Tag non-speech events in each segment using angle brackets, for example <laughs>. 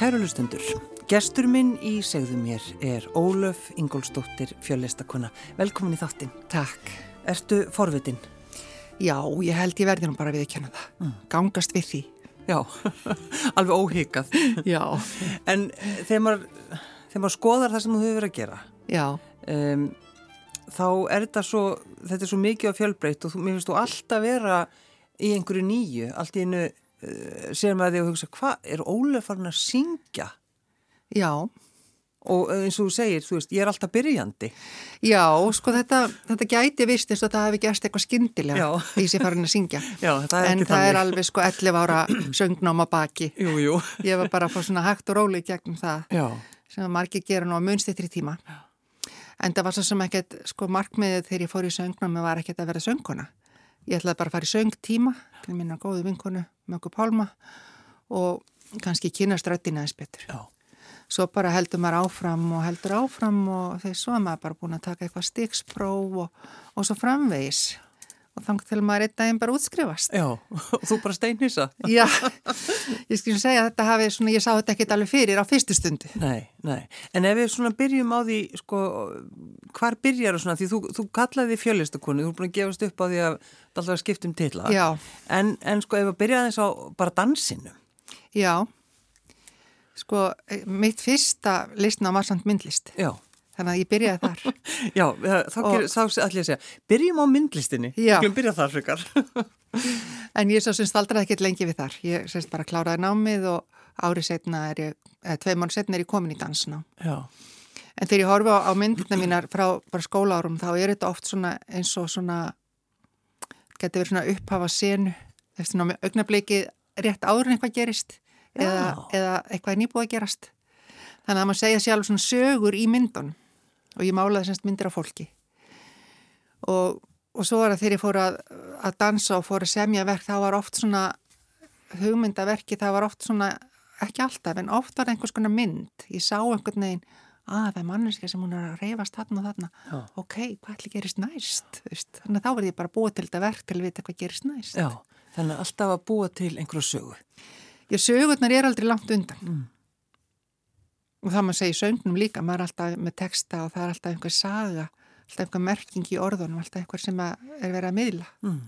Kærulustundur, gestur minn í segðu mér er Ólöf Ingólstóttir fjöllistakona. Velkomin í þáttinn. Takk. Ertu forvitin? Já, ég held ég verði nú bara við að kenna það. Mm. Gangast við því. Já, <laughs> alveg óhyggjað. <laughs> Já. En þegar maður, þegar maður skoðar það sem þú hefur verið að gera, Já, um, þá er þetta svo, þetta er svo mikið á fjölbreytt og þú, mér finnst þú alltaf vera í einhverju nýju, allt í einu uh, sér maður því að hugsa, hvað er Ólöf farin að syngja? já, Og eins og þú segir, þú veist, ég er alltaf byrjandi. já, sko þetta, þetta gæti vist eins og það hefði gerst eitthvað skyndilega Já. því sem farin að syngja. <laughs> Já, það er En það er alveg sko 11 ára <clears throat> söngnám á baki. Jú, jú. Ég var bara að fá svona hægt og róli gegnum það Já, sem að margir gera nú á munstitri tíma. En það var svo sem ekkert, sko markmiðið þegar ég fór í söngnámi var ekkert að vera söngkona. Ég ætlaði bara að fara í söngtíma til minna góðu vinkonu, Möggu Pálma og kannski kynast röddina eins betur. já. Svo bara heldur maður áfram og heldur áfram og þegar svo er maður bara búin að taka eitthvað stikspróf og, og svo framvegis. Og þannig til maður einn daginn bara útskrifast. Já, og þú bara steinhissa? Já, ég skilja segja að þetta hafi svona, ég sá þetta ekki alveg fyrir á fyrstu stundu. Nei, nei. En ef við svona byrjum á því, sko, hvar byrjar það svona? Því þú, þú kallaði því fjölistakonu, þú er búin að gefast upp á því að er alltaf að skipta um titla. Já. En, en sko, ef við byrjaði þess á bara dansinu. Já, sko, eh, mitt fyrsta listna var samt myndlist. Já. Þannig að ég byrjaði þar. <laughs> Já, þá, og... þá ætlum ég að segja, byrjum á myndlistinni. Skulum byrja þar frekar. <laughs> En ég svo sem staldraði ekkert lengi við þar. Ég semst bara kláraði námið og árið setna er ég, eða tvei mánu setna er ég komin í dansná. Já. En þegar ég horfi á, á myndina mínar frá bara skólaárum þá er þetta oft svona eins og svona, getur verið svona upphafa senu, þess að augnabliki rétt áður en eitthvað gerist eða, eða eitthvað er nýbúið að gerast. Þannig að maður segja sjálf svona sögur í myndun og ég málaði semst myndir af fólki. Og, og svo var það þegar ég fór að, að dansa og fór að semja verk, þá var oft svona hugmyndaverki, það var oft svona, ekki alltaf, en oft var einhvers konar mynd. Ég sá einhvern veginn, að það er manneska sem hún er að reyfast þarna og þarna. Já. Ok, hvað ætli gerist næst? þú veist? Þannig að þá verði ég bara búið til þetta verk til að vita hvað gerist næst. Já, þannig að alltaf að búa til einhverju sögu. Ég sögurnar er aldrei langt undan. Mm. Og það maður segir söngnum líka, maður er alltaf með texta og það er alltaf einhver saga, alltaf einhver merking í orðunum, alltaf einhver sem að er verið að miðla. Mm.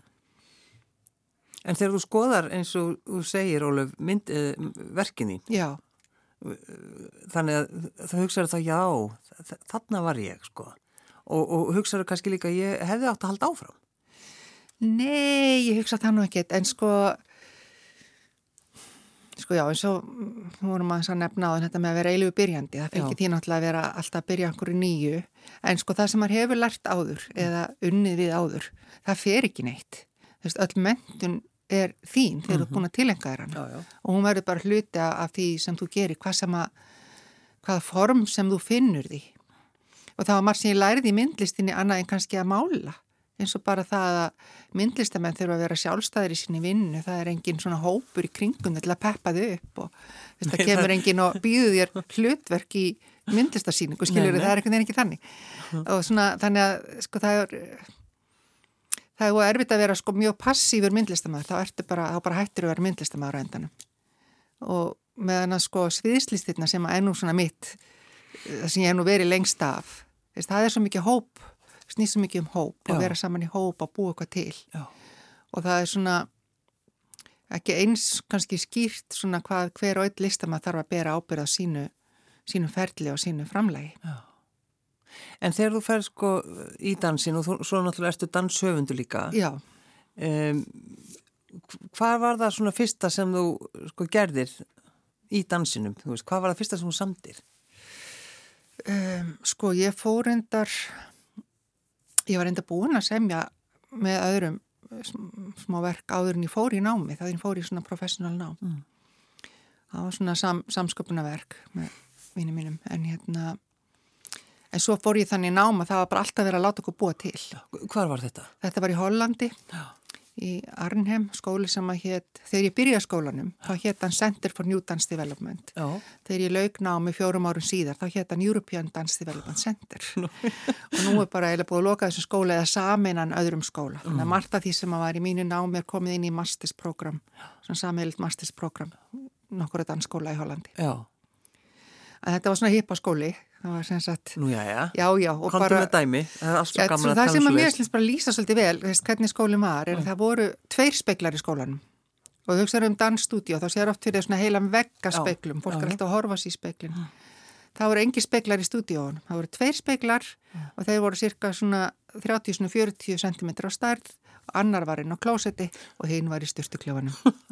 En þegar þú skoðar eins og þú segir, Ólef, mynd, uh, verkinni, Já, þannig að það hugsaður þá já, þarna var ég sko. Og, og hugsaður kannski líka ég hefði átt að halda áfram. Nei, ég hugsa það nú ekkert, en sko, sko já, eins og vorum að nefna á þetta með að vera eilugu byrjandi, það fylgir því náttúrulega að vera alltaf að byrja okkur í nýju, en sko það sem maður hefur lært áður eða unnið við áður, það fer ekki neitt. Þú veist, öll mentun er þín þegar þú ert búin að tilenga þér hana. Já. og hún verður bara hluti af því sem þú gerir, hvað sem að, hvaða form sem þú finnur því. Og það var margt sem ég lærið í myndlistinni annað en kannski að mála. Eins og bara það að myndlistamenn þurfa að vera sjálfstæðir í sinni vinnu, það er engin svona hópur í kringum til að peppa þau upp og <laughs> það kemur engin og býður þér hlutverk í myndlistasýningu, skiljur það er einhvern veginn ekki þannig. Og svona þannig að sko það er það er erfitt að vera sko mjög passífur myndlistamæður, þá ertu bara, þá bara hættur að vera myndlistamæður á endanum. Og meðan að sko sviðslistirna sem er nú svona mitt það sem ég hef nú verið lengst af það er svo mikið hóp snýst svo mikið um hóp Já. og vera saman í hóp og búa eitthvað til. Já. og það er svona ekki eins kannski skýrt svona hvað hver og einn listamaður þarf að bera ábyrða á sínu, sínu ferli og sínu framlegi En þegar þú fer sko í dansin og þú, svo náttúrulega ertu danshöfundu líka Já, um, hvað var það svona fyrsta sem þú sko gerðir í dansinum, þú veist, hvað var það fyrsta sem þú samdir? um, sko ég fór endar ég var enda búin að semja með öðrum sm- smá verk áður en ég fór í námi þá ég fór í svona professional nám Mm. það var svona sam, samsköpunarverk með vinið mínum en hérna en svo fór ég þannig í nám að það var bara alltaf verið að láta okkur búa til. Hvar var þetta? þetta var í Hollandi Já. í Arnhem, skóli sem að hétt þegar ég byrjaði skólanum, þá hétt hann Center for New Dance Development. Já, þegar ég lauk námi fjórum árum síðar þá hétt hann European Dance Development Center. Og nú er bara eiginlega búið að loka þessu skóla eða saminan öðrum skóla. Þannig að margt af því sem að var í mínu námi er komið inn í masters program, svona samheilt masters program nokkura dansskóla í Hollandi. Já. Að þetta var svona hippaskóli. Það var sem sagt Nú já, já. já, Kontum bara með dæmi. Það svo að það sem svo að mér finnst bara lýsa svolítið vel, veist, hvernig skólinn var, er að það voru tveir speiklar í skólanum. Og þú hugsaður um dansstúdíu og þá sér oft fyrir svona heilan veggaspeglum, fólk er alltaf að horfa sér í speiklin. Það voru engi speiklar í stúdíóun, það voru tveir speiklar og þeir voru cirka svona 30-40 cm á stærð, annar var inn á klósetti og hinn var í styrtukljófanum. <laughs>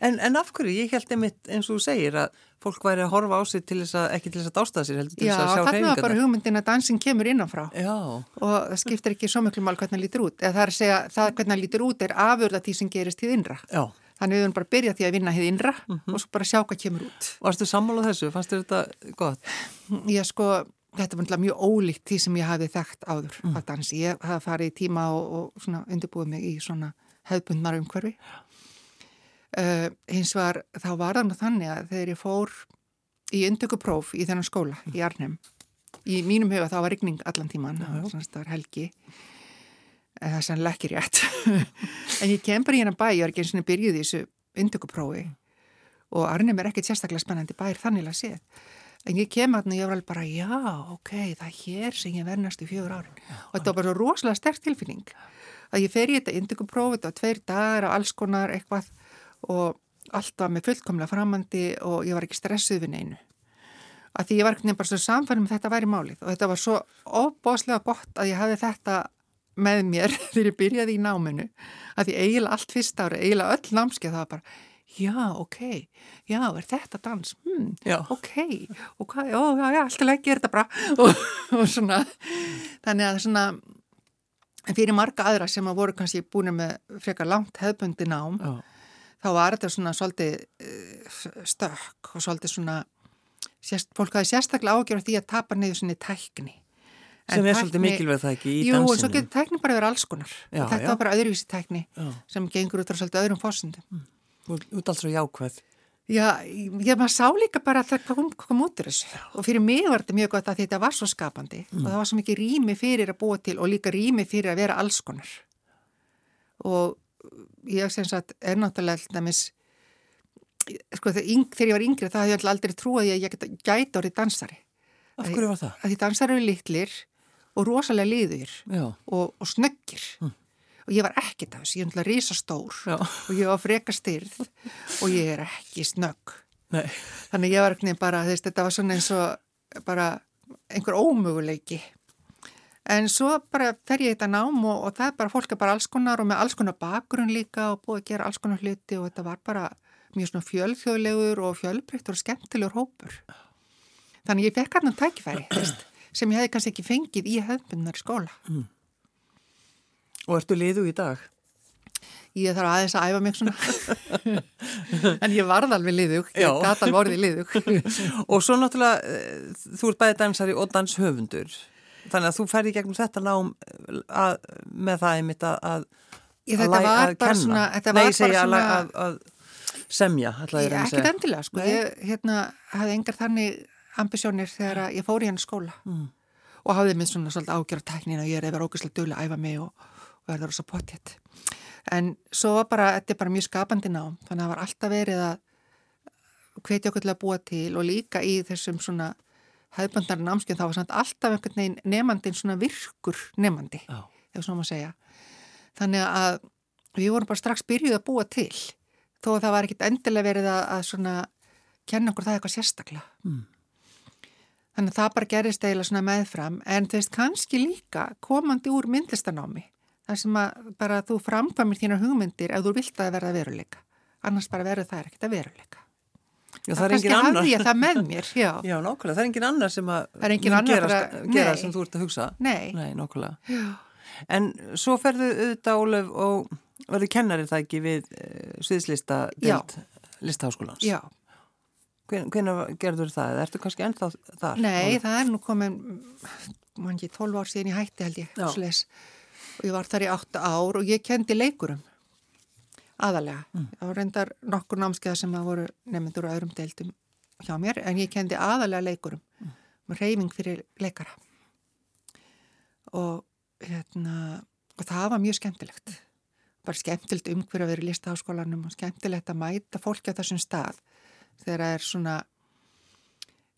En, en af hverju, ég held einmitt eins og þú segir að fólk væri að horfa á sig til þess að, ekki til þess að dástaða sér, heldur til Já, þarna var bara hugmyndin að dansin kemur innanfrá. Já, og það skiptir ekki svo miklu mál hvernig það lítur út. Eða það er að segja, það hvernig það lítur út er afurða því sem gerist því innra. já. Þannig við höfum bara að byrja því að vinna því innra Mhm. og svo bara sjá hvað kemur út. Varstu sammálað þessu? Fannst þetta var náttúrulega mjög ólíkt því sem ég hafi þekkt áður Mm. að dansi. Ég hafi farið í tíma og, og svona undirbúið mig í svona hefðbundnar umhverfi. Uh, hins var, þá var það nú þannig að þegar ég fór í undirkupróf í þennan skóla í Arnhem, í mínum huga þá var rigning allan tíman, það var helgi, Eh, það er sannlega ekki rétt. <laughs> en ég kem bara í hennan bæ, ég var ekki eins og byrjuð í þessu undirkuprófi og Arnhem er ekkert sérstaklega spennandi bær þannig að séð. En ég kem að og ég var alveg bara, já, ok, það er hér sem ég vernast í fjögur árin. Og þetta var bara svo rosalega sterk tilfinning. Að ég fer í þetta induguprófi, þetta var tveir dagar af alls konar eitthvað og allt var með fullkomlega framandi og ég var ekki stressuð við neinu. Að því ég var ekki bara svo samfærum með þetta væri málið og þetta var svo óbóðslega gott að ég hafði þetta með mér <laughs> þegar ég byrjaði í náminu. Að því eiginlega allt fyrst ári, eiginlega öll námskeið það var bara, já, ok, já, er þetta dans? Hmm, ok, og hvað, ó, já, já, alltaf leggir þetta bara <laughs> og, og svona, þannig að svona, fyrir marga aðra sem að voru kannski búin með frekar langt hefbundi nám, Já. þá var þetta svona svolítið uh, stökk og svolítið svona, sérst, fólk hafi sérstaklega ágjörð því að tapa niður svona tækni. En Sem er svolítið tækni- mikilvæg það ekki í Jú, en svo dansinu. getur tækni bara verið alls konar. Já, þetta já. var bara öðruvísi tækni Já. sem gengur út á svolítið öðrum fórsundum. Þú ert alls svo jákvæð. Já, ég maður sá líka bara að það kom, kom út úr þessu. Og fyrir mig var þetta mjög gott að þetta var svo skapandi. Og það var svo mikið rými fyrir að búa til og líka rými fyrir að vera alls konar. Og ég sem sagt er náttúrulega alltaf sko yng, þegar ég var yngri það alltaf aldrei trúið að ég gæti orðið dansari. Af hverju var það? að því dansari eru litlir og rosalega liður og, og snöggir og ég var af þessu, ég er náttúrulega risastór Já. og ég var freka styrð og ég er ekki snögg. Nei. þannig ég var ekki bara, þess, þetta var svona eins og bara einhver ómöguleiki. En svo bara fer ég þetta nám og, og það er bara fólk er bara alls konar og með alls konar bakgrunn líka og búið að gera alls konar hluti og þetta var bara mjög svona fjölþjóðlegur og fjölbreyttur og skemmtilegur hópur. Þannig ég fekk hann tækifæri þess, sem ég hefði kannski ekki fengið í hefðbundnar skóla Og ertu liðu í dag? ég þarf aðeins að æfa mig svona <laughs> en ég varð alveg liðug ég gata alveg orðið liðug <laughs> Og svo náttúrulega, eh, þú ert bæði dansari og danshöfundur. Þannig að þú ferði gegnum þetta nám eh, að, með það einmitt að, að, að að kenna. svona Nei, segja að, svona að, að semja, Ég, að segja. endilega, sko. Nei. Ég hérna, hafði engar þannig ambisjónir þegar að ég fór í hann skóla Mm. og hafði minn svona svolítið ágjör á tæknin og ég er eða ógæslega dögulega að æfa mig og, verða rosa potjett. En svo var bara, þetta er bara mjög skapandi nám, þannig að það var alltaf verið að hvetja okkur til að búa til og líka í þessum svona hefðböndar námskjönd þá var samt alltaf einhvern veginn nefandinn svona virkur nefandi, Já. ef svona má segja. Þannig að við vorum bara strax byrjuð að búa til þó að það var ekkit endilega verið að, að svona kenna okkur það eitthvað sérstaklega. Mm. Þannig að það bara gerist eiginlega svona meðfram en þú veist kannski líka komandi úr myndlistanámi þar sem að bara þú framkvæmir þínar hugmyndir ef þú vilt að verða veruleika. Annars bara verður það ekkert að veruleika. Já, það er engin annar. hafði ég það með mér, já. <laughs> Já, nákvæmlega, það er engin annar sem að er gera, gera sem þú ert að hugsa. Nei. Nei, nákvæmlega. Já. En svo ferðu auðvitað, Ólef, og verður kennarið það ekki við uh, sviðslista deild listaháskólans? Já. Hvenær gerður það? Ertu kannski ennþá þar? Nei, það er nú komin, mann ekki, 12 ár síðan ég hætti held ég. Og ég var þar í 8 ár og ég kendi leikurum, aðalega. Mm. Það var reyndar nokkur námskeiða sem að voru nefnendur á öðrum deildum hjá mér, en ég kendi aðalega leikurum, Mm. með reyfing fyrir leikara. Og, hérna, og það var mjög skemmtilegt. Bara skemmtilegt umhverju að vera í listaháskólanum og skemmtilegt að mæta fólki á þessum stað þegar það er svona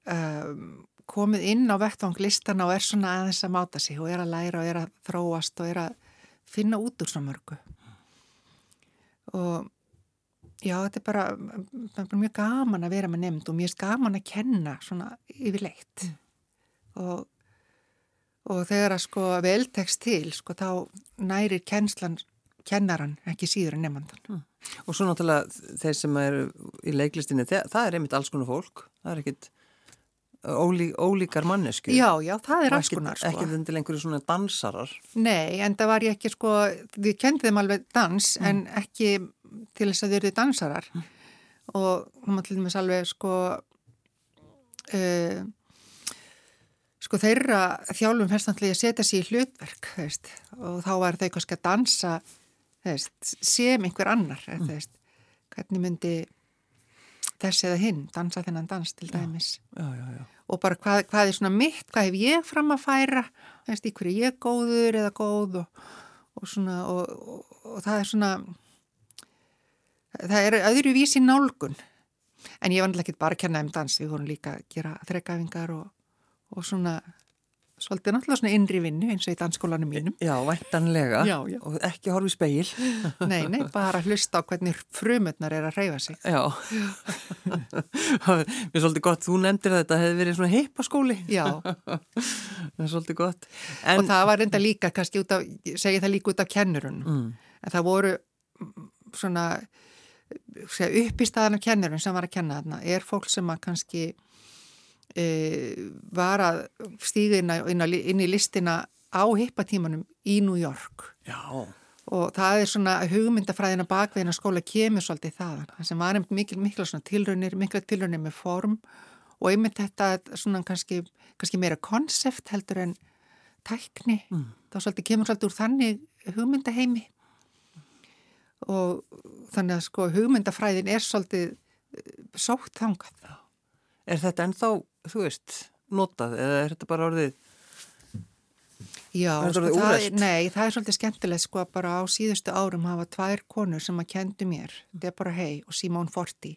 um, komið inn á vettvang listana og er svona aðeins að máta sig og er að læra og er að þróast og er að finna út úr svona mörgu og já, þetta er bara, bara mjög gaman að vera með nefnd og mjög gaman að kenna svona yfirleitt mm. og, og þegar að sko veltekst til sko þá nærir kennslan kennaran ekki síður en nefndan mm. Og svo náttúrulega þeir sem eru í leiklistinni, það, það er einmitt alls konar fólk það er ekkit ólí, ólíkar mannesku. Já, já, það er alls konar. Sko. Ekki til einhverju svona dansarar. Nei, en það var ég ekki sko, við kendiðum alveg dans mm. en ekki til þess að þau eru dansarar mm. og hún var til dæmis alveg sko uh, sko þeirra þjálfum fyrstandlega að setja sér í hlutverk veist, og þá var þau kannski að dansa veist, sem einhver annar mm. veist, hvernig myndi þess eða hinn, dansa þennan dans til dæmis já, já, já, og bara hvað, hvað er svona mitt, hvað hef ég fram að færa veist, í hverju ég góður eða góð og, og svona og, og, og það er svona það er öðru vísi nálgun. En ég var náttúrulega ekki bara að kenna um dans við vorum líka að gera þrekkafingar og svona svolítið náttúrulega svona innri vinnu eins og í dansskólanum mínum. Já, væntanlega já, já. og ekki horfi speil. <laughs> Nei, nei, bara hlusta á hvernig frumötnar er að reyfa sig. Já, <laughs> mér er svolítið gott, þú nefndir þetta hefði verið svona heipaskóli. Já. <laughs> það er svolítið gott. En... Og það var reynda líka, kannski út af, segja það líka út af kennurun, mm. en það voru svona upp í staðan af kennurun sem var að kenna þarna, er fólk sem að kannski var að stíða inn, inn, inn í listina á hippatímanum í New York. Já. og það er svona hugmyndafræðina bakveðina skóla kemur svolítið þaðan. Það sem var mikil, mikil tilraunir mikla tilraunir með form og einmitt þetta svona kannski, kannski meira konsept heldur en tækni. Mm. þá svolítið kemur svolítið úr þannig hugmyndaheimi. Og þannig að sko hugmyndafræðin er svolítið eh, sótt þangað. Er þetta ennþá þú veist, notað eða er þetta bara orðið Já, sko, það er, nei, það er svolítið skemmtilegt sko að bara á síðustu árum hafa tvær konur sem að kendu mér Deborah Hay og Simone Forti.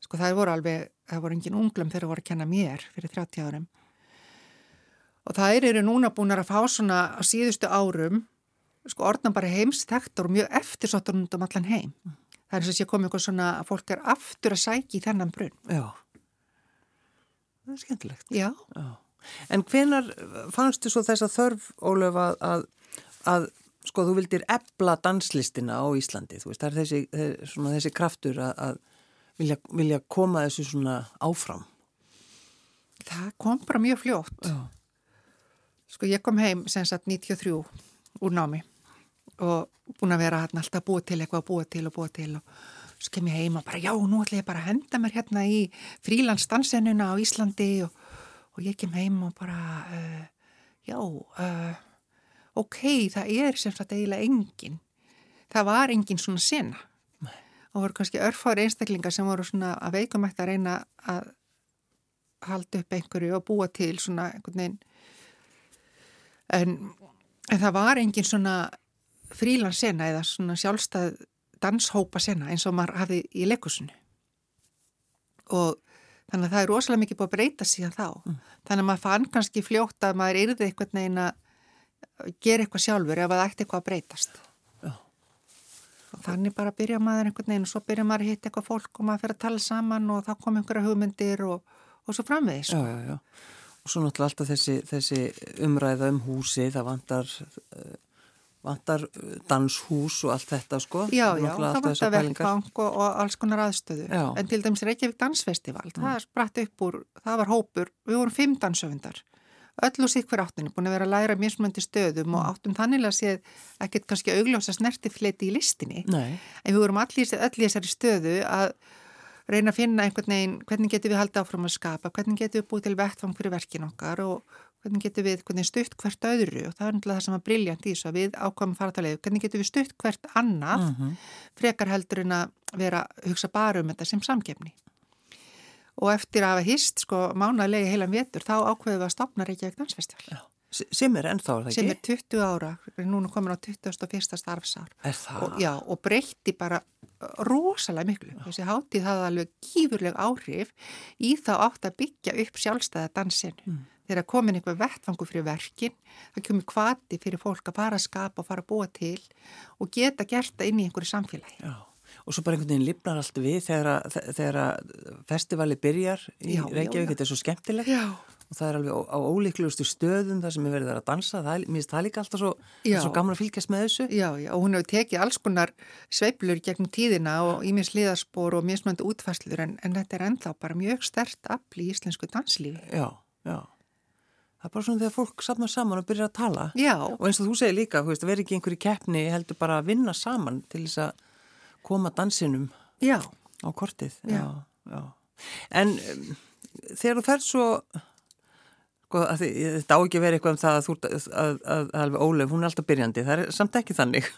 Sko það voru alveg, það voru engin unglum þegar það voru að kenna mér fyrir 30 árum. Og það eru núna búin að fá svona á síðustu árum sko orðna bara heimstektor og mjög eftirsottur um allan heim. Það er eins og sé komið eitthvað svona að fólk er aftur að sækja í þennan brunn. Já það er skemmtilegt. Já. Já. En hvenar fannstu svo þess að þörf, Ólef, að, að, að sko þú vildir ebla danslistina á Íslandi, þú veist, það er þessi, svona, þessi kraftur að, að vilja, vilja koma þessu svona áfram? Það kom bara mjög fljótt. Já. Sko ég kom heim sem sagt 93 úr námi og búin að vera alltaf búið til eitthvað, búið til og búið til og svo kem ég heim og bara já, nú ætla ég bara að henda mér hérna í frílandsdansennuna á Íslandi. Og, og ég kem heim og bara uh, já, uh, ok, það er sem sagt eiginlega engin. Það var engin svona sena. Og voru kannski örfári einstaklingar sem voru svona að veikumætt að reyna að halda upp einhverju og búa til svona einhvern veginn. En, en það var engin svona frílandsena eða svona sjálfstæð danshópa sena eins og maður hafi í leikusinu og þannig að það er rosalega mikið búið að breyta síðan þá mm. þannig að maður fann kannski fljótt að maður yrði eitthvað neina að gera eitthvað sjálfur ef það ætti eitthvað að breytast Já. og þannig bara byrja maður einhvern veginn og svo byrja maður að hitta eitthvað fólk og maður fyrir að tala saman og þá kom einhverja hugmyndir og, og svo framvegis sko. Já, já, og svo náttúrulega alltaf þessi, þessi umræða um húsi það vantar uh, vantar uh, danshús og allt þetta sko Já, já, það vantar verkfang og, og alls konar aðstöðu já. en til dæmis Reykjavík Dansfestival mm. það spratt upp úr, það var hópur við vorum fimm dansöfundar öll og hver áttinu, búin að vera að læra mismöndi stöðum mm. og áttum þannig að séð ekkert kannski augljósa snertifleiti í listinni Nei. en við vorum allir í þessari stöðu að reyna að finna einhvern veginn hvernig getur við haldið áfram að skapa, hvernig getur við búið til vettfang fyrir verkin okkar og hvernig getur við hvernig stutt hvert öðru og það er náttúrulega það sem er briljant í þessu að við ákvæmum fartalegu, hvernig getur við stutt hvert annað mm -hmm. frekar heldur en að vera að hugsa bara um þetta sem samkefni og eftir að hafa hýst sko mánaðlega heilan vetur þá ákveðum við að stopna Reykjavík Dansfestival Já. sem er ennþá, er það ekki? sem er 20 ára, núna komin á 21. starfsár Er það? Og, já, og breytti bara rosalega miklu. Þessi hátíð hafði alveg gífurleg áhrif í þá átt að byggja upp sjálfstæða dansinu. Mm. Þegar komin einhver vettfangu fyrir verkin, það kemur kvati fyrir fólk að fara að skapa og fara að búa til og geta gert það inn í einhverju samfélagi. Já og svo bara einhvern veginn lifnar allt við þegar, þegar festivali byrjar í já, Reykjavík, já, já. þetta er svo skemmtilegt og það er alveg á, ólíklugustu stöðum þar sem er verið að dansa, það er, það líka alltaf svo, svo gaman að fylgjast með þessu. Já, já, og hún hefur tekið alls konar sveiplur gegnum tíðina og í mér sliðarspor og mér smöndu útfæslur en, en þetta er ennþá bara mjög stert afl í íslensku danslífi. Já, já Það er bara svona þegar fólk sapnar saman og byrjar að tala. Já. og eins og þú segir líka, þú veist, verður ekki einhverju keppni heldur bara að vinna saman til þess að koma dansinum já. á kortið. Já. Já, en um, þegar þú færð svo sko, þetta á ekki að vera eitthvað um það að þú að, að, að Ólef, hún er alltaf byrjandi það er samt ekki þannig.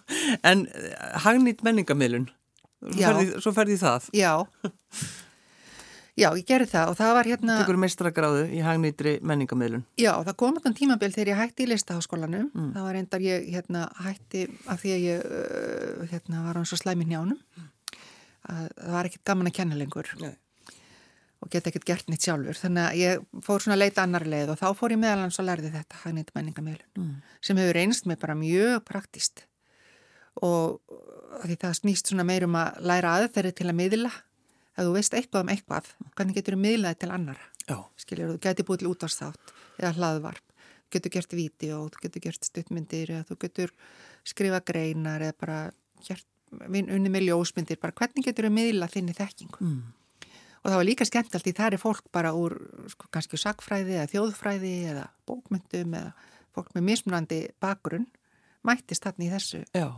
<laughs> En eh, hagnýtt menningamilun svo ferði það. Já <laughs> Já, ég gerði það og það var hérna... Tekur meistragráðu í hagnýttri menningamilun. Já, það kom þann tímabil þegar ég hætti í listaháskólanum. Mm. Það var endar ég hérna, hætti af því að ég hérna, var á eins og slæmi njánum. Að, það var ekkert gaman að kenna lengur Nei. og geta ekkert gert nýtt sjálfur. Þannig að ég fór svona að leita annar leið og þá fór ég meðalans að lærði þetta hagnýtt menningamilun mm. sem hefur reynst mig bara mjög praktist og því það snýst svona meirum að læra aðferði til að miðla að þú veist eitthvað um eitthvað, hvernig getur þú miðlaði til annar? Já. Skiljur, þú getur búið til útvarsþátt eða hlaðvarp, þú getur gert vídeo, þú getur gert stuttmyndir eða þú getur skrifa greinar eða bara gert, unni með ljósmyndir, bara hvernig getur þú miðlað þinni þekkingu? Mm. Og það var líka skemmtalt í það er fólk bara úr sko, kannski sakfræði eða þjóðfræði eða bókmyndum eða fólk með mismunandi bakgrunn mættist þarna í þessu. Já.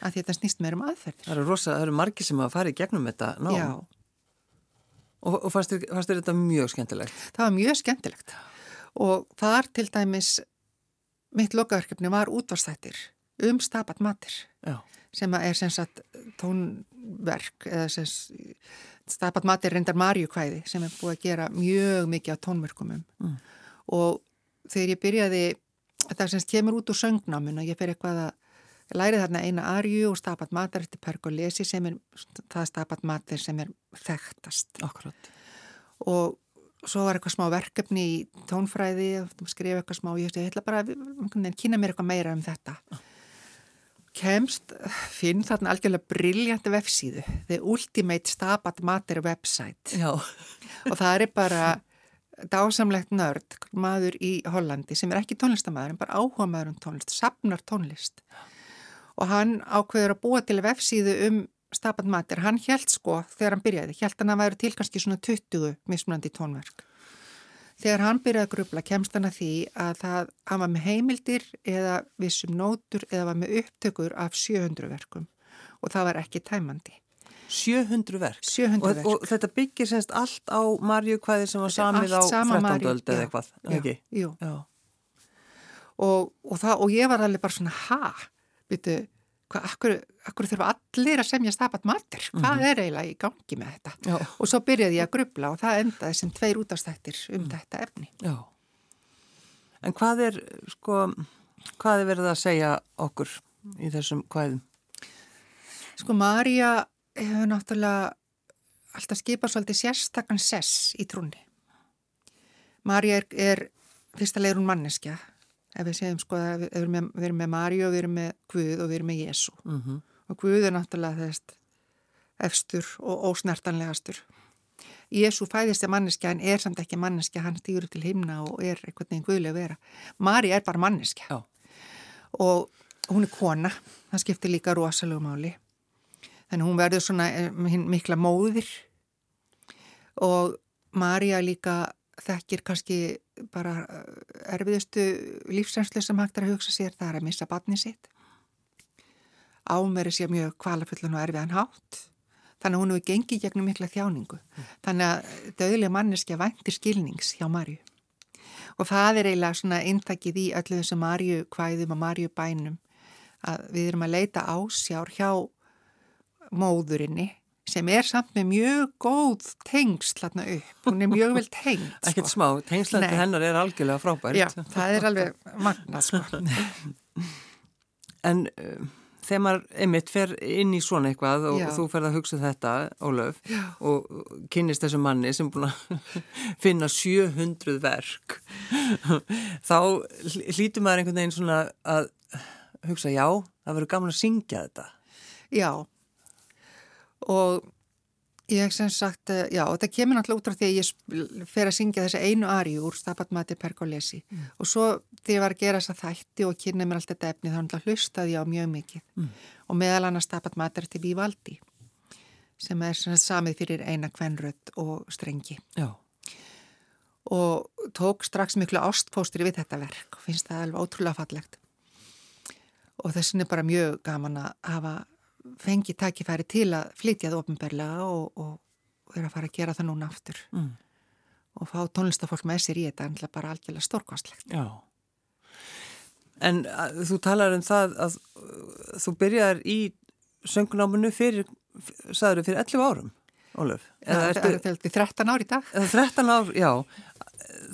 Að þetta snýst meður um aðferðir. Það eru rosa, það eru margi sem að fara í gegnum þetta ná. Já. Og, og fannst þér þetta mjög skemmtilegt? Það var mjög skemmtilegt og þar til dæmis mitt lokaverkefni var útvarstættir um stapat matir Já. sem er sem sagt tónverk eða stapat matir reyndar Marjukvæði sem er búið að gera mjög mikið á tónverkumum mm. og þegar ég byrjaði þetta sem kemur út úr söngnámin og ég fer eitthvað að lærið þarna eina arju og stapat matar eftir Pergolesi sem er það stapat matar sem er þekktast. Akkurat. Og svo var eitthvað smá verkefni í tónfræði skrifa eitthvað smá, ég ætla bara kynna mér eitthvað meira um þetta. Kemst finn þarna algjörlega brilljant vefsíðu The Ultimate Stabat Mater website. Já. og það er bara dásamlegt nörd maður í Hollandi sem er ekki tónlistamæður en bara áhuga maður um tónlist, sapnar tónlist og hann ákveður að búa til vefsíðu um Stabat Mater. Hann held sko, þegar hann byrjaði, held hann að væri til kannski svona 20 mismunandi tónverk. Þegar hann byrjaði að grubla kemst hann að því að það, hann var með heimildir eða vissum nótur eða var með upptökur af 700 verkum og það var ekki tæmandi. 700 verk? 700 verk. Og, og þetta byggir semst allt á Marju hvaði sem var samið á 13. öld eða eitthvað, ekki? Jú, jú. Og, og, það, og ég var alveg bara svona, ha? Býtu, hvað, akkur, akkur þurfa allir að semja stapat matur, hvað mm -hmm. er eiginlega í gangi með þetta? Já. Og svo byrjaði ég að grubla og það endaði sem tveir útastættir um mm. þetta efni. Já. En hvað er, sko, hvað er verið að segja okkur í þessum hvaðum? Sko, Marja hefur náttúrulega alltaf skipað svolítið sérstakann sess í trúni. Marja er, er fyrsta leirun manneskja ef við segjum sko að við erum með, við erum með Maríu, við erum með Guð og við erum með Jésu mm -hmm. og Guð er náttúrulega þess efstur og ósnertanlegastur. Jésu fæðist er manneskja en er samt ekki manneskja, hann stýur til himna og er einhvern veginn guðlega vera. Maríu er bara manneskja. Já. og hún er kona. Það skiptir líka rosalega máli. Þannig hún verður svona eh, mikla móðir. Og Maríu líka þekkir kannski bara eh, erfiðustu lífsrenslu sem hægt er að hugsa sér, það er að missa batni sitt. Ámeri sé mjög kvalafullan og erfiðan hátt. Þannig að hún hefur gengið gegnum mikla þjáningu. Mm. Þannig að döðlega manneskja væntir skilnings hjá Marju. Og það er eiginlega svona intakið í öllu þessu Marju kvæðum og Marju bænum að við erum að leita ásjár hjá móðurinni sem er samt með mjög góð tengsl hérna upp, hún er mjög vel tengst <laughs> sko. Ekkert smá, tengslandi hennar er algjörlega frábært Já, það er alveg magnað sko <laughs> En uh, þegar maður einmitt fer inn í svona eitthvað og, Já. þú ferð að hugsa þetta, Ólöf, Já. og kynnist þessu manni sem búin að <laughs> finna 700 verk, þá hl- hlýtur maður einhvern veginn svona að hugsa, já, það verður gaman að syngja þetta. Já, og ég sem sagt, eh, já, þetta kemur náttúrulega út frá því að ég fer að syngja þessi einu ari úr Stabat Mati Pergolesi. Og svo þegar ég var að gera þessa þætti og kynna mér allt þetta efni þá hlustaði ég á mjög mikið. Og meðal annars Stabat Mati til Vivaldi sem er sem sagt samið fyrir eina kvenrödd og strengi. Já, og tók strax miklu ástpóstri við þetta verk og finnst það alveg ótrúlega fallegt. Og þessin er bara mjög gaman að hafa fengið tækifæri til að flytja það ofinberlega og, og vera að fara að gera það núna aftur mm. og fá tónlistafólk með sér í þetta er bara algjörlega stórkostlegt já. En að, þú talar um það að uh, þú byrjar í söngnáminu fyrir, sagður fyrir 11 árum, Ólöf. Það er, er, er, er 13 ár í dag Eða 13 ár, já.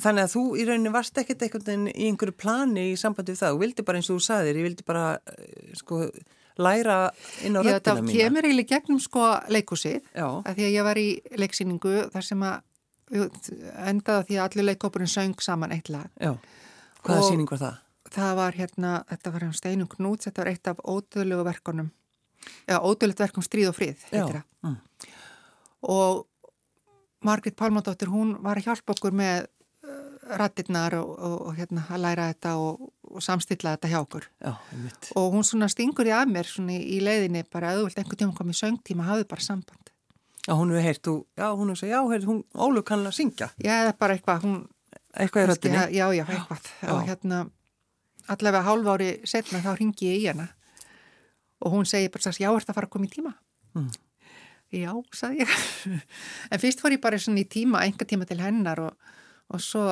Þannig að þú í rauninni varst ekkert einhvern veginn í einhverju plani í sambandi við það. Þú vildi bara eins og þú sagðir, ég vildi bara eh, sko læra inn á Já, röddina það mína. kemur eiginlega gegnum sko leikúsið Já, að því að ég var í leiksýningu þar sem að endaði því að allir leikópurinn söng saman eitt lag já. Hvaða Og- sýning var það? það var hérna, þetta var hérna Steinum Knúts, þetta var eitt af ódöðlegu verkonum, já, ódöðlegt verkum Stríð og Frið, heitir það. Mm. Og Margrit Pálmadóttir, hún var að hjálpa okkur með uh, rattirnar og, og, og hérna að læra þetta og, og samstilla þetta hjá okkur. Já. Og hún svona stingur í að mér svona í, leiðinni bara að þú vilt einhvern tíma komið söngtíma, hafðu bara samband. Já, hún hefur heyrt, þú, já, hún hefur sagt, já, heyrt, hún, Ólöf kann að syngja. Já, það er bara eitthvað, hún... Eitthvað í röddinni. Já, já, eitthvað. Já. Og hérna, allavega hálf ári setna þá ringi ég í hana og hún segi bara, já, ert að fara að koma í tíma? Mm. Já, sagði ég. <laughs> en fyrst fór ég bara svona í tíma, enga tíma til hennar og, og svo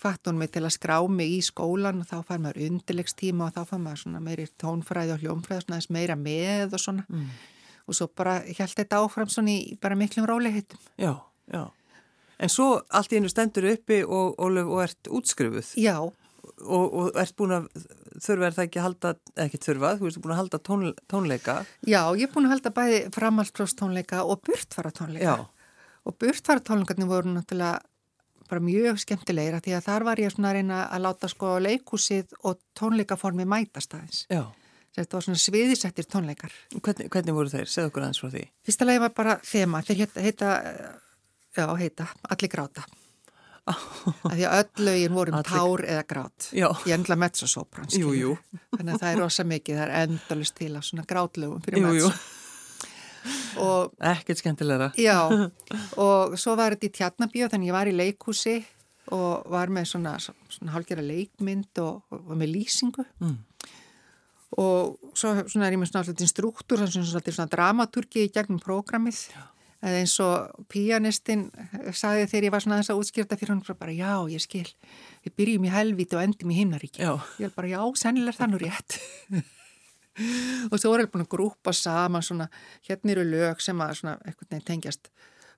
hvart hún mig til að skrá mig í skólan og þá fær maður undirlegstíma og þá fær maður svona meiri tónfræði og hljónfræði, svona þess meira með og svona. Mm. Og svo bara held þetta áfram svona í bara miklum róleihitum. Já, já. En svo allt í einu stendur uppi og, og ert útskrifuð Já, og, og ert búin að þurfa er það ekki að halda, ekki þurfa, þú ert búin að halda tón, tónleika. Já, ég er búin að halda bæði framhalspróstónleika og burtfara tónleika. Já, Og burtfara tónleikarnir voru náttúrulega bara mjög skemmtilegir af því að þar var ég svona að reyna að láta sko leikúsið og tónleikaformi mætast aðeins. já. Þetta var svona sviðisettir tónleikar. Hvernig, hvernig voru þeir? Segð okkur aðeins frá því. Fyrsta lagi var bara þema, þeir heita, heita já, heita, allir gráta. <laughs> Af því að öll lögin voru um Allir- tár eða grát. Já. Ég endla mezzosopran, Jú, jú. Þannig að það er rosa mikið, það er endalist til að svona grátlögum fyrir Jú, jú. mezzo. Og Ekkert skemmtilegra. Já, <laughs> og svo var þetta í tjarnabíu þannig ég var í leikhúsi og var með svona, svona hálgjara leikmynd og, og með lýsingu Mm. og svo svona er ég með svona alltaf struktúr, svona, svona, svona dramaturgi í gegnum prógramið eða eins og píanistinn sagði þegar ég var svona þess að útskýrta fyrir hann bara já, ég skil, við byrjum í helvíti og endum í himnaríki. Já. Ég er bara já, sennilega það nú rétt. <laughs> og svo er ég búin að grúpa saman svona, hérna eru lög sem að svona veginn tengjast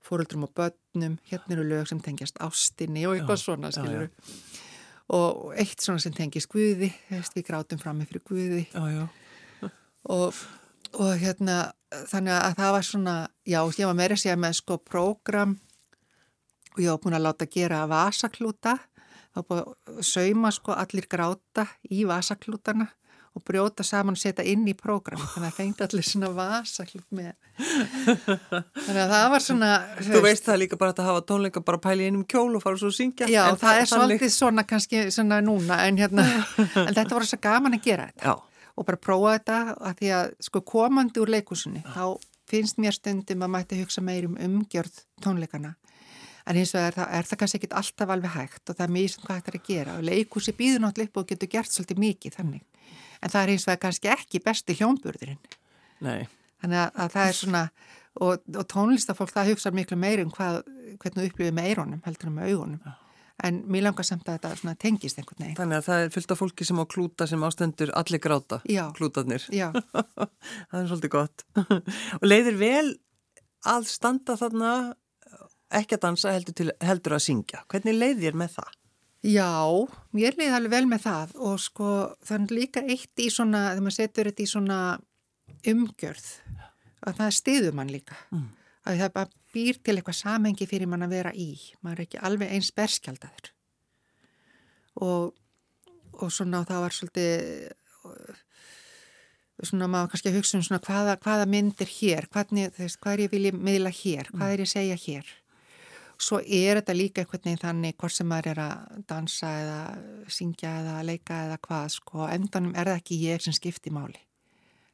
fóruldrum og börnum, hérna eru lög sem tengjast ástinni og eitthvað Já, svona, já, skilur og eitt svona sem tengist Guði, þú veist, við grátum fram með fyrir Guði. Já, já. og, og hérna þannig að það var svona, já, ég var meira að segja með sko prógram og ég var búin að láta gera vasaklúta. Þá búin að sauma sko allir gráta í vasaklútana og brjóta saman og setja inn í prógram. Þannig að fengið allir svona vasaklút með. Þannig að það var svona Þú veist það líka bara að hafa tónleika bara pæli einum kjól og fara svo að syngja. Já, En það er svolítið svona kannski svona núna en hérna, <laughs> en þetta var svo gaman að gera þetta. Já, og bara prófa þetta að því að sko komandi úr leikúsunni þá finnst mér stundum að mætti hugsa meir um umgjörð tónleikana en hins vegar það, er það kannski ekkit alltaf alveg hægt og það er mjög sem hvað þetta er að gera. Og leikúsi býður náttúrulega upp og getur gert svolítið mikið þannig en það er hins vegar kannski ekki besti hljómburðurinn nei. þannig að, að það er svona og, og tónlistafólk það hugsa miklu meir um hvað, hvernig upplifið með eironum heldur en með augunum en mér langar samt að þetta svona tengist einhvern veginn Þannig að það er fullt af fólki sem á klúta sem ástendur allir gráta. Já. Klútarnir. Já, <laughs> það er svolítið gott. <laughs> og leiðir vel að standa þarna ekki að dansa heldur, til, heldur að syngja. Hvernig leiðir með það? Já, mér leiði alveg vel með það og sko þannig líka eitt í svona, þegar maður setur þetta í svona umgjörð, að það stiður mann líka. Mm. Að það býr til eitthvað samengi fyrir mann að vera í. Maður er ekki alveg eins berskjaldadur. Og, og svona það var svolítið, svona maður kannski að hugsa um svona hvaða, hvaða myndir hér, hvernig, veist, hvað er ég vilja miðla hér, hvað er ég að segja hér svo er þetta líka einhvern veginn þannig hvort sem maður er að dansa eða syngja eða leika eða hvað sko, endanum er það ekki ég sem skipti máli.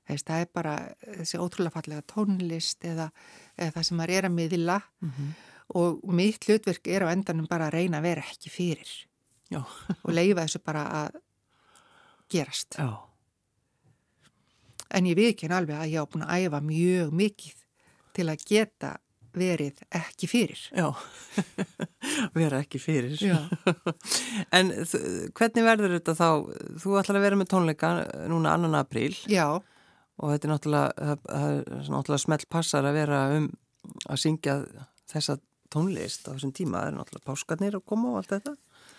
Þess, það er bara þessi ótrúlega fallega tónlist eða, eða það sem maður er að miðla. Mm -hmm. og mitt hlutverk er á endanum bara að reyna að vera ekki fyrir. <laughs> Og leifa þessu bara að gerast. Já. en ég við ekki alveg að ég á búin að æfa mjög mikið til að geta verið ekki fyrir. Já, <laughs> vera ekki fyrir. <laughs> en hvernig verður þetta þá? Þú ætlar að vera með tónleika núna annan apríl. Já. Og þetta er náttúrulega, náttúrulega smelt passar að vera um að syngja þessa tónlist á þessum tíma. Það er náttúrulega páskarnir að koma og allt þetta.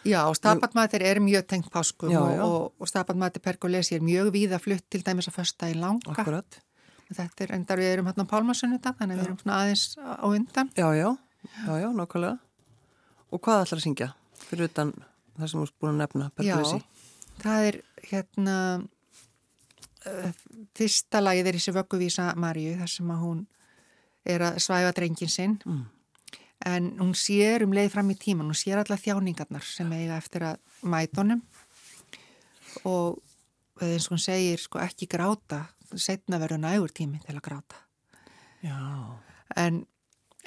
Já, og stapatmættir er mjög tengt páskum já, já. og, og stapatmættir pergolesi er mjög víða flutt til dæmis að första í langa. Akkurat. Þetta er endar við erum hérna á Pálmasunnudag þannig að við erum svona aðeins á undan. Já, já, já, já, nokkulega. Og hvað ætlar að syngja fyrir utan það sem þú erst búin að nefna, Perklesi? Já, það er hérna uh, fyrsta lagið er sér vögguvísa Marju þar sem að hún er að svæfa drengin sinn mm. en hún sér um leið fram í tíman, hún sér alla þjáningarnar sem eiga eftir að mætonum og eins og hún segir sko ekki gráta setna verður nægur tími til að gráta. Já. En,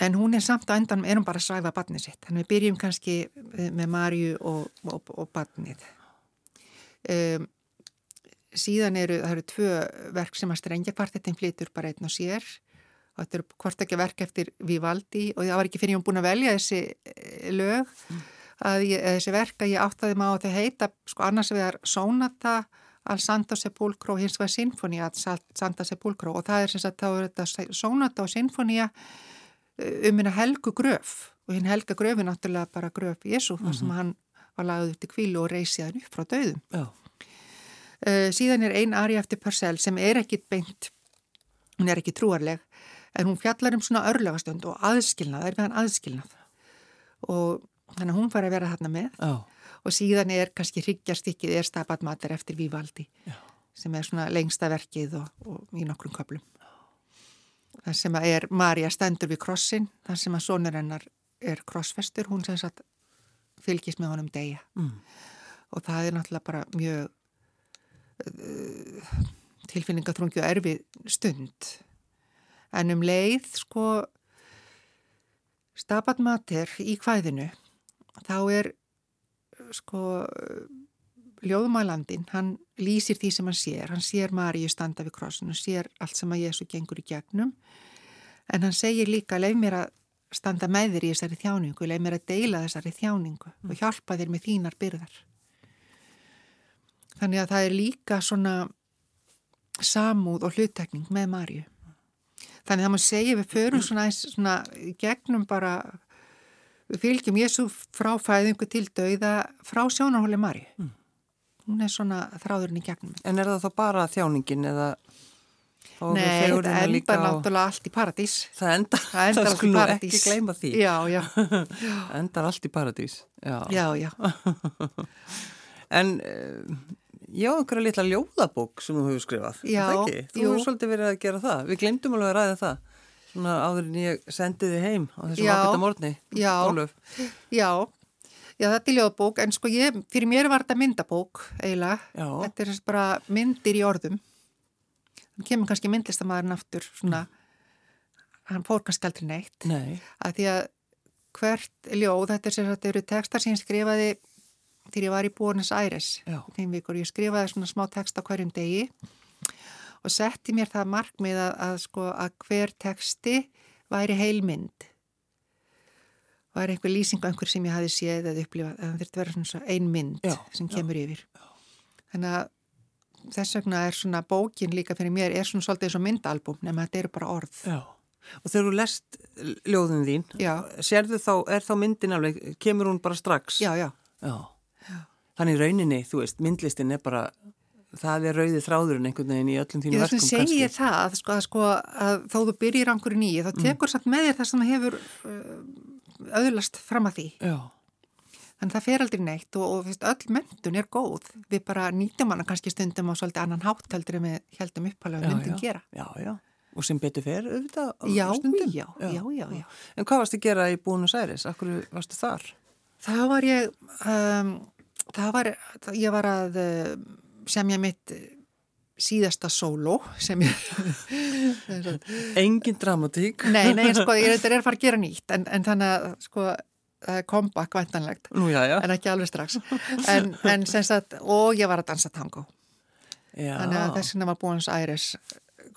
en hún er samt að endan, er hún bara að svæfa barnið sitt. Þannig við byrjum kannski með Marju og, og, og barnið. Um, síðan eru, það eru tvö verk sem að strengja kvartettin flytur bara einn og sér. Og þetta eru hvort ekki verk eftir Vivaldi og það var ekki fyrir um búin að velja þessi eh, lög mm. að ég, þessi verk að ég áttaði maður á að það heita sko annars vegar Sónata al Santa Sepulcro hins vegar Sinfonia Santa Sepulcro. Og það er sem sagt þá er þetta sónata og Sinfonia uh, um hérna helgu gröf. Og hinn helga gröf er náttúrulega bara gröf Jésu þar sem mm -hmm. hann var lagðið upp til kvílu og reysið hann upp frá döðum uh, síðan er ein ari eftir Purcell sem er ekki beint hún er ekki trúarleg en hún fjallar um svona örlögastönd og aðskilnað, það er við hann aðskilnað. Og þannig að hún fær að vera þarna með. Oh og síðan er kannski hryggjarstykkið er stabatmater eftir Vívaldi Já. sem er svona lengsta verkið og, og í nokkrum köplum það sem er Marja stendur við krossin það sem að sonur hennar er krossfestur hún sem sagt fylgist með honum degja mm. og það er náttúrulega bara mjög uh, tilfinningatrungi og erfi stund en um leið sko stabatmater í hvæðinu þá er sko ljóðumælandin, hann lýsir því sem hann sér, hann sér Maríu standa við krossinu, sér allt sem að Jésu gengur í gegnum. En hann segir líka, leif mér að standa með þér í þessari þjáningu, leif mér að deila þessari þjáningu mm. og hjálpa þér með þínar byrðar. Þannig að það er líka svona samúð og hluttekning með Maríu. Þannig að það má segja við förum svona, svona gegnum bara við fylgjum Jésu frá fæðingu til dauða frá sjónarhóli Mari mm. hún er svona þráðurinn í gegnum En er það þá bara þjáningin eða Nei, það endar náttúrulega allt í paradís. Það endar, það endar það skulum ekki gleyma því. Já, já. <laughs> Endar allt í paradís. Já, já, já. <laughs> En uh, já, einhverja litla ljóðabók sem þú hefur skrifað Já, Þú hefur svolítið verið að gera það. Við glemdum alveg að ræða það Svona áður en ég sendi þið heim á þessum ákveðta morgni. Já, Ólöf. já, já, þetta er ljóðbók, en sko ég, fyrir mér var þetta myndabók eiginlega. Þetta er bara myndir í orðum. Þannig kemur kannski myndlistamæðurinn aftur, svona, hann fór kannski aldrei neitt. Nei. Að því að hvert ljóð, þetta er sér að þetta eru textar sem ég skrifaði þegar ég var í Bónis Æres. Þeim vikur, ég skrifaði svona smá text á hverjum degi og setti mér það markmið að, að, sko, að hver teksti væri heilmynd. Væri einhver lýsing á einhver sem ég hafi séð eða upplifað, þurfti að vera svona ein mynd já, sem kemur já, yfir. já. þannig að þess vegna er svona bókin líka fyrir mér er svona svolítið eins og myndalbum nema þetta eru bara orð. Já, og þegar þú lest ljóðun þín, sérðu þá, er þá myndin alveg, kemur hún bara strax? Já, já, Já. Þannig rauninni, þú veist, myndlistin er bara, það er rauðið þráðurinn einhvern veginn í öllum þínu Ég verkum þess að segja það, sko, að, sko, að þó þú byrjir ángur í nýju, þá tekur samt með þér það sem hefur uh, öðlast fram að því. Já, Þannig að það fer aldrei neitt og, og fyrst, öll mentun er góð. Við bara nýtum hana kannski stundum á svolítið annan hátt heldur en við heldum uppalega myndin já, gera. já, já. Og sem betur fer, auðvitað, Já, stundum. já, já, já, já. En hvað varst að gera í Búnus Æris? Akkur varstu þar? Það var ég, um, það var, ég var að uh, semja mitt uh, síðasta sóló sem ég, <laughs> Engin dramatík. nei, nei, sko, ég <laughs> þetta er að fara að gera nýtt, en, en þannig að, sko, er comeback væntanlegt, Nú, já, já. en ekki alveg strax. En, en sem sagt, og ég var að dansa tango. já. Þannig að þess vegna var Búins Æris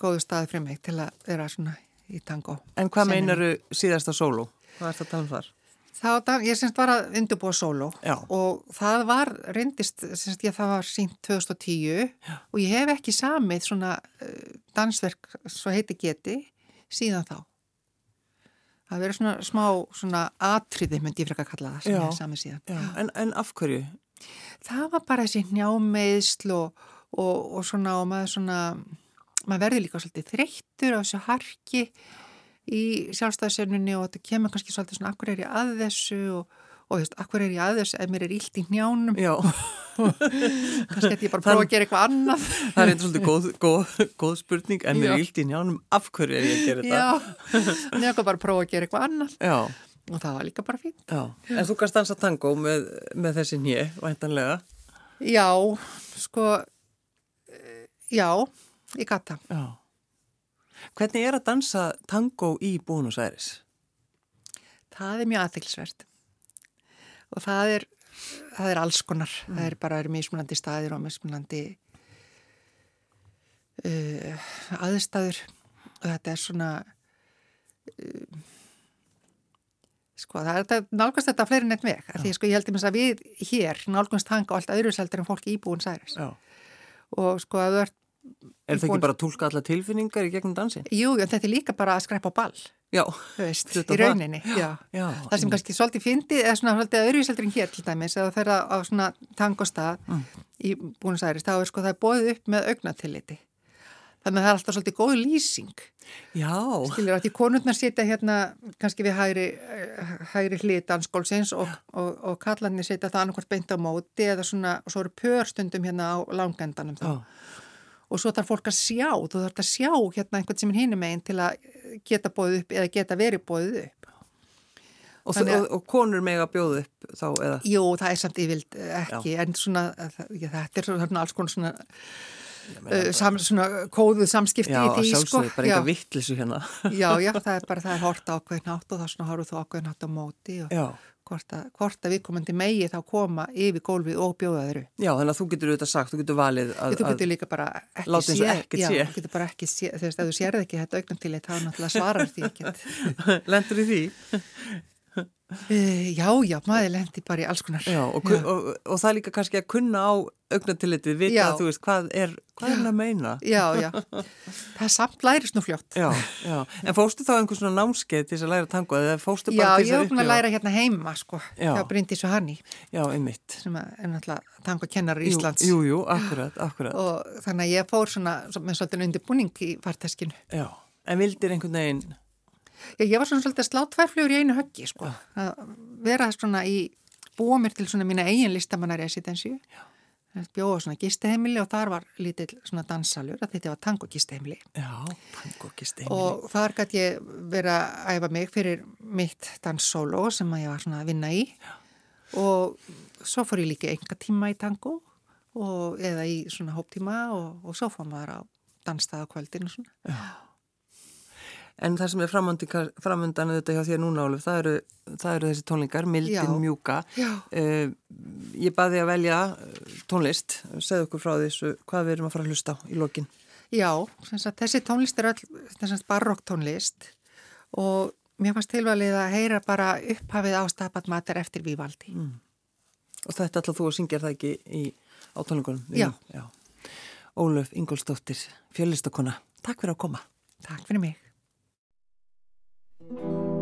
góðu staði fyrir mig til að vera svona í tango. En hvað meinaru síðasta sóló? Hvað ert að tala um þar? Dan- ég semst var að undurbúa sóló Já. og það var, reyndist, semst ég það var sínt 2010 Já. og ég hef ekki samið svona uh, dansverk, svo heiti geti, síðan þá. Það verið svona smá svona atriði, myndi ég frekar kalla það, sem Já. ég hef samið síðan. En, en af hverju? Það var bara þessi njámeðsl og, og, og svona, og maður svona, maður verður líka svolítið þreyttur á þessu harki í sjálfstæðisernunni og þetta kemur kannski svolítið svona, akkur er ég að þessu og, og þú veist, akkur er ég að þessu ef mér er illt í njánum, Já, <laughs> kannski ætti ég bara að prófa að gera eitthvað annað. það er eitthvað svolítið góð, góð, góð spurning en mér er illt í njánum af hverju er ég að gera þetta? Já, nefnir bara að prófa að gera eitthvað annað Já, og það var líka bara fínt. já. En þú kannst dansa tango með, með þessi njö, væntanlega. Já, sko, eh, já, ég gata. Já. Hvernig er að dansa tango í Búnus Æris? Það er mjög aðtilsvert og það er, það er alls konar, það er bara mismunandi staðir og mismunandi uh, aðstæður. Og þetta er svona uh, sko það er þetta nálgast þetta fleiri neitt veg, því sko ég held um þess að við hér nálgast hanga og allt öðru seldur en fólki íbúin særis Já. og sko að þú ert Er það ekki bara að tólka alla tilfinningar í gegnum dansin? Jú, en þetta er líka bara að skrepa á ball, Já, þú veist, í rauninni, já. já. Það sem kannski svolítið fyndi, eða svona svolítið öðruvíseldur en hér til dæmis, eða fer á svona tangostað Mm. í Búnus Æris, þá er sko það er bóðið upp með augnatilliti. Þannig að það er alltaf svolítið góð lýsing. Já, Skiljur að því konurnar sitja hérna kannski við hægri, hægri hlið danskólsins og, og, og kallarnir sitja það annarkvært beint á móti eða svona, og svo eru pörstundum hérna á langendanum þá. já. Og svo þarf fólk að sjá, þú þarf að sjá hérna einhvern sem er hinum meginn til að geta bóðið upp eða geta verið bóðið upp. Og, Þannig og, og konur meg að bjóða upp þá eða? Jú, það er samt yfirvild ekki, en svona, það- já, þetta er svona alls konar svona, uh, sam, svona kóðuð samskipti Já, í því, sko. sjálfsögðu, bara já, eitthvað vittlisu hérna. já, já, <laughs> það er bara, það er hort á ákveðin hátt og það er svona horfðu þú ákveðin hátt á móti og Já. Hvort að, hvort að viðkomandi megi þá koma yfir gólfið og bjóða þeirru. Já, þannig að þú getur auðvitað sagt, þú getur valið að... Þú getur líka bara ekki og ekkert já, sé. þú getur bara ekki sé, þú veist, ef þú sérði ekki þetta augnantillit, þá náttúrulega svarar því að... <laughs> Lendur í því? Uh, <laughs> já, já, maður lendi bara í alls konar. Já, og, og, og, og það er líka kannski að kunna á augnatillitið, vita Já. að þú veist, hvað er, hvað er hann að meina? Já, já, það samt lærist nú fljótt. Já, já. En fóstu þá einhvern svona námskeið til þess að læra tango eða fóstu Já, bara til ég þess hef búin að læra hérna heima, sko, Já. hjá Bryndís og Hanni, Já, einmitt. sem að- er náttúrulega tango kennar í Íslands. Jú, jú, akkurat, akkurat. Og þannig að ég fór svona svo- með svolítið undirbúning í farteskinu. Já, en vildir einhvern veginn, Já, ég var svona svolítið að slá tværflugur í einu höggi, sko. Að vera svona í, búa mér til svona mína eigin listamannaresitensju. Bjóða svona gisteheimili og þar var lítill svona dansalur, að þetta var tango gisteheimili. já, tango gisti Og þar gæti ég verið að æfa mig fyrir mitt danssóló sem að ég var svona að vinna í. Og svo fór ég líka enga tíma í tango og, eða í svona hóptíma og, og svo fór maður á dansstað á kvöldinu svona. En það sem er framöndan, auðvitað hjá þér núna, Óluf, það eru, það eru þessi tónlingar, Mildin Já. Mjúka. Já. Uh, ég baði að velja eh, tónlist, segðu okkur frá þessu hvað við erum að fara að hlusta á í lokin. Já, sagt, þessi tónlist er öll barokk tónlist og mér fannst tilvalið að heyra bara upphafið á stapat matar eftir Vívaldi. Mm. Og þetta ætla þú að syngja er það ekki í, á tónlingunum? Já. Já. Óluf Ingolstóttir, fjölistakona, takk fyrir að koma. Takk fyrir mig. Thank you.